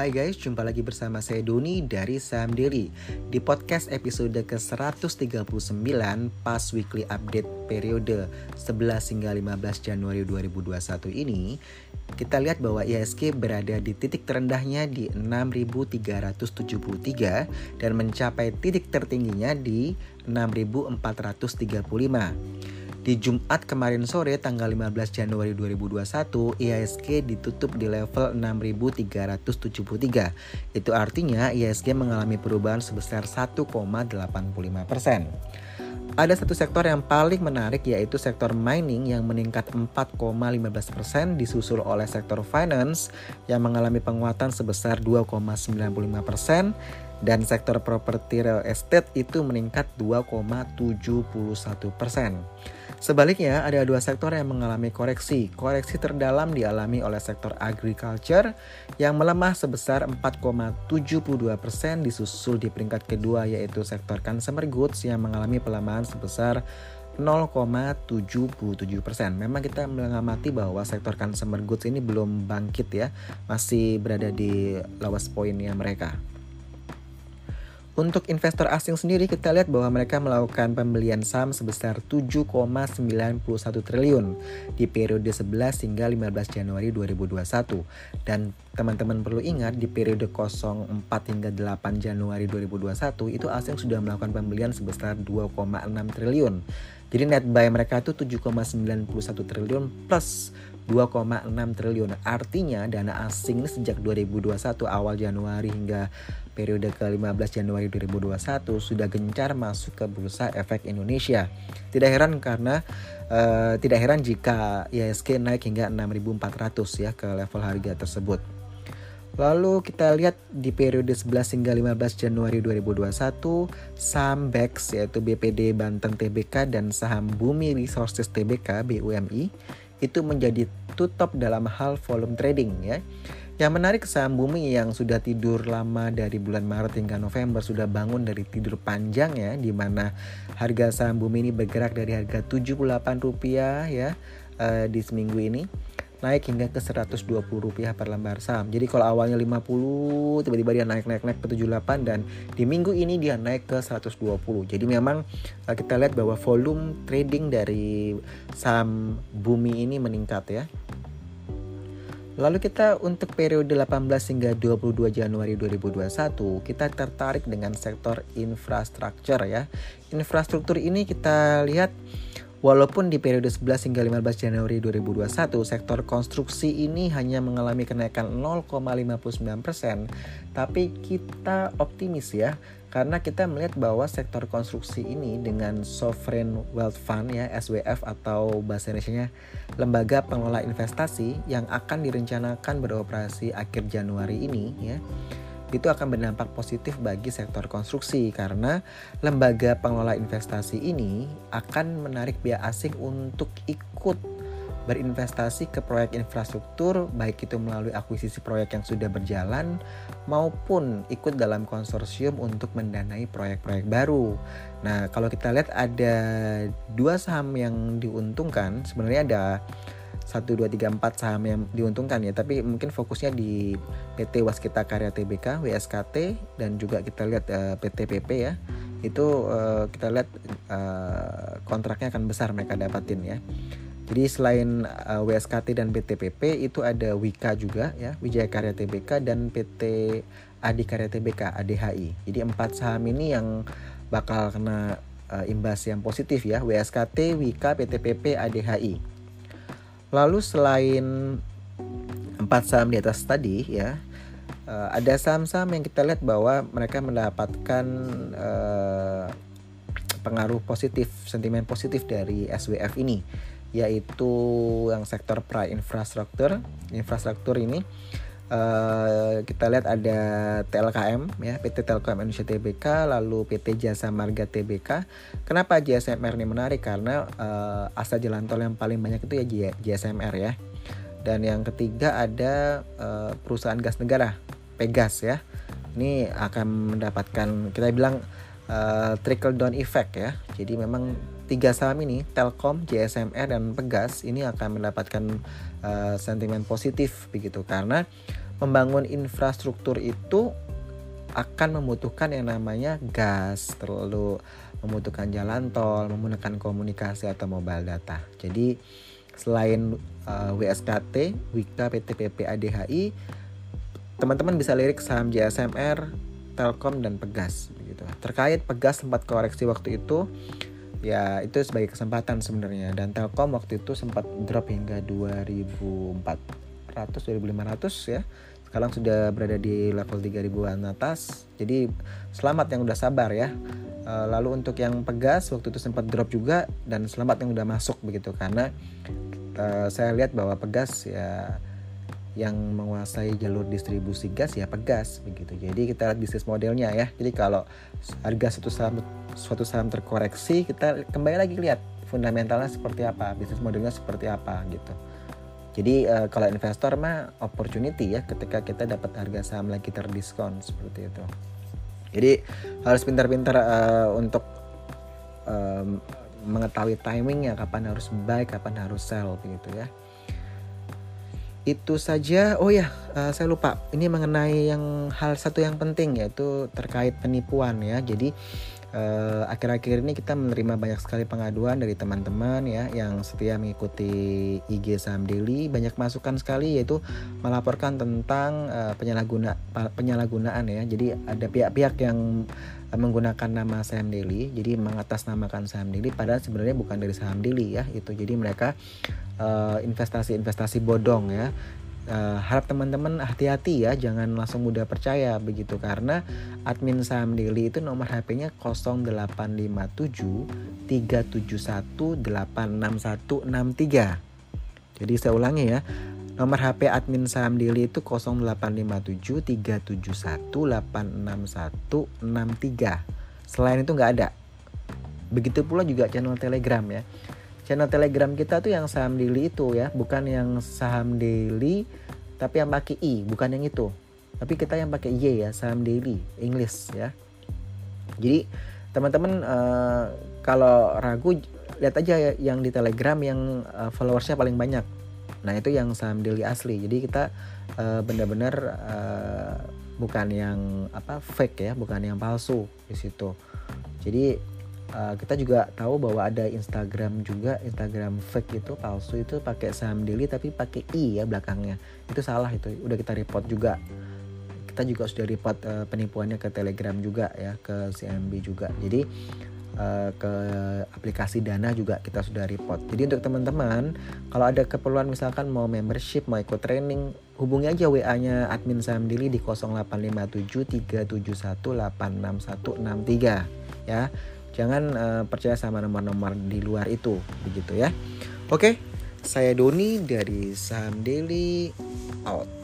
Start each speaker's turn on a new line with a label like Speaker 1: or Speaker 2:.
Speaker 1: Hai guys, jumpa lagi bersama saya Doni dari Saham Daily. Di podcast episode ke-139 pas weekly update periode 11 hingga 15 Januari 2021 ini Kita lihat bahwa IHSG berada di titik terendahnya di 6.373 Dan mencapai titik tertingginya di 6.435 di Jumat kemarin sore tanggal 15 Januari 2021, IHSG ditutup di level 6.373. Itu artinya IHSG mengalami perubahan sebesar 1,85%. Ada satu sektor yang paling menarik yaitu sektor mining yang meningkat 4,15% disusul oleh sektor finance yang mengalami penguatan sebesar 2,95% dan sektor properti real estate itu meningkat 2,71%. Sebaliknya, ada dua sektor yang mengalami koreksi. Koreksi terdalam dialami oleh sektor agriculture yang melemah sebesar 4,72% disusul di peringkat kedua yaitu sektor consumer goods yang mengalami pelemahan sebesar 0,77 Memang kita mengamati bahwa sektor consumer goods ini belum bangkit ya, masih berada di lowest pointnya mereka. Untuk investor asing sendiri kita lihat bahwa mereka melakukan pembelian saham sebesar 7,91 triliun di periode 11 hingga 15 Januari 2021. Dan teman-teman perlu ingat di periode 04 hingga 8 Januari 2021 itu asing sudah melakukan pembelian sebesar 2,6 triliun. Jadi net buy mereka itu 7,91 triliun plus 2,6 triliun. Artinya dana asing sejak 2021 awal Januari hingga periode ke-15 Januari 2021 sudah gencar masuk ke bursa efek Indonesia. Tidak heran karena uh, tidak heran jika IHSG naik hingga 6.400 ya ke level harga tersebut. Lalu kita lihat di periode 11 hingga 15 Januari 2021, saham BEX yaitu BPD Banten TBK dan saham Bumi Resources TBK BUMI itu menjadi tutup dalam hal volume trading ya. Yang menarik saham bumi yang sudah tidur lama dari bulan Maret hingga November sudah bangun dari tidur panjang ya di mana harga saham bumi ini bergerak dari harga 78 rupiah ya uh, di seminggu ini naik hingga ke 120 rupiah per lembar saham. Jadi kalau awalnya 50 tiba-tiba dia naik naik naik ke 78 dan di minggu ini dia naik ke 120. Jadi memang uh, kita lihat bahwa volume trading dari saham bumi ini meningkat ya. Lalu kita untuk periode 18 hingga 22 Januari 2021 kita tertarik dengan sektor infrastruktur ya. Infrastruktur ini kita lihat Walaupun di periode 11 hingga 15 Januari 2021 sektor konstruksi ini hanya mengalami kenaikan 0,59%, tapi kita optimis ya karena kita melihat bahwa sektor konstruksi ini dengan sovereign wealth fund ya SWF atau bahasa Indonesia lembaga pengelola investasi yang akan direncanakan beroperasi akhir Januari ini ya itu akan berdampak positif bagi sektor konstruksi karena lembaga pengelola investasi ini akan menarik pihak asing untuk ikut berinvestasi ke proyek infrastruktur baik itu melalui akuisisi proyek yang sudah berjalan maupun ikut dalam konsorsium untuk mendanai proyek-proyek baru. Nah, kalau kita lihat ada dua saham yang diuntungkan, sebenarnya ada 1 2 3 4 saham yang diuntungkan ya, tapi mungkin fokusnya di PT Waskita Karya Tbk, WSKT dan juga kita lihat uh, eh, PT PP ya. Itu uh, kita lihat uh, kontraknya akan besar mereka dapatin ya. Jadi selain uh, WSKT dan PTPP itu ada Wika juga ya, Wijaya Karya Tbk dan PT Adikarya Tbk ADHI. Jadi empat saham ini yang bakal kena uh, imbas yang positif ya, WSKT, Wika, PTPP, ADHI. Lalu selain empat saham di atas tadi ya, uh, ada saham-saham yang kita lihat bahwa mereka mendapatkan uh, pengaruh positif, sentimen positif dari SWF ini yaitu yang sektor pra infrastruktur infrastruktur ini uh, kita lihat ada TLKM ya PT Telkom Indonesia Tbk lalu PT Jasa Marga Tbk kenapa JSMR ini menarik? Karena uh, asa jalan tol yang paling banyak itu ya JSMR ya. Dan yang ketiga ada uh, perusahaan gas negara Pegas ya. Ini akan mendapatkan kita bilang uh, trickle down effect ya. Jadi memang tiga saham ini Telkom, JSMR dan Pegas ini akan mendapatkan uh, sentimen positif begitu karena membangun infrastruktur itu akan membutuhkan yang namanya gas, terlalu membutuhkan jalan tol, membutuhkan komunikasi atau mobile data. Jadi selain uh, WSKT, WIKA, PTPP, ADHI, teman-teman bisa lirik saham JSMR, Telkom dan Pegas begitu. Terkait Pegas sempat koreksi waktu itu ya itu sebagai kesempatan sebenarnya. Dan Telkom waktu itu sempat drop hingga 2400 2500 ya. Sekarang sudah berada di level 3000-an atas. Jadi selamat yang udah sabar ya. Eh, lalu untuk yang pegas waktu itu sempat drop juga dan selamat yang udah masuk begitu. Karena uh, saya lihat bahwa pegas ya yang menguasai jalur distribusi gas ya pegas begitu. Jadi kita lihat bisnis modelnya ya. Jadi kalau harga suatu saham suatu saham terkoreksi, kita kembali lagi lihat fundamentalnya seperti apa, bisnis modelnya seperti apa gitu. Jadi uh, kalau investor mah opportunity ya ketika kita dapat harga saham lagi terdiskon seperti itu. Jadi harus pintar-pintar uh, untuk um, mengetahui timingnya kapan harus buy, kapan harus sell begitu ya itu saja. Oh ya uh, saya lupa. Ini mengenai yang hal satu yang penting yaitu terkait penipuan ya. Jadi akhir-akhir ini kita menerima banyak sekali pengaduan dari teman-teman ya yang setia mengikuti IG saham daily. Banyak masukan sekali yaitu melaporkan tentang uh, penyalahguna penyalahgunaan ya. Jadi ada pihak-pihak yang menggunakan nama saham daily. Jadi mengatasnamakan saham daily padahal sebenarnya bukan dari saham daily ya itu. Jadi mereka investasi-investasi uh, bodong ya uh, harap teman-teman hati-hati ya jangan langsung mudah percaya begitu karena admin saham daily itu nomor HP-nya 0857 371 86163 jadi saya ulangi ya Nomor HP admin saham daily itu 0857 371 86163. Selain itu nggak ada. Begitu pula juga channel Telegram ya. Channel Telegram kita tuh yang saham daily itu ya, bukan yang saham daily tapi yang pakai I, bukan yang itu. Tapi kita yang pakai Y ya, saham daily, English ya. Jadi teman-teman uh, kalau ragu lihat aja ya yang di Telegram yang uh, followersnya paling banyak Nah itu yang saham daily asli. Jadi kita uh, benar-benar uh, bukan yang apa fake ya, bukan yang palsu di situ. Jadi uh, kita juga tahu bahwa ada Instagram juga Instagram fake itu palsu itu pakai saham daily tapi pakai i ya belakangnya. Itu salah itu. Udah kita report juga. Kita juga sudah report uh, penipuannya ke Telegram juga ya, ke CMB juga. Jadi Eh, ke aplikasi Dana juga kita sudah report. Jadi untuk teman-teman kalau ada keperluan misalkan mau membership, mau ikut training, hubungi aja WA-nya admin Saham Dili di 0857 ya. Jangan uh, percaya sama nomor-nomor di luar itu begitu ya. Oke, saya Doni dari Saham Daily out.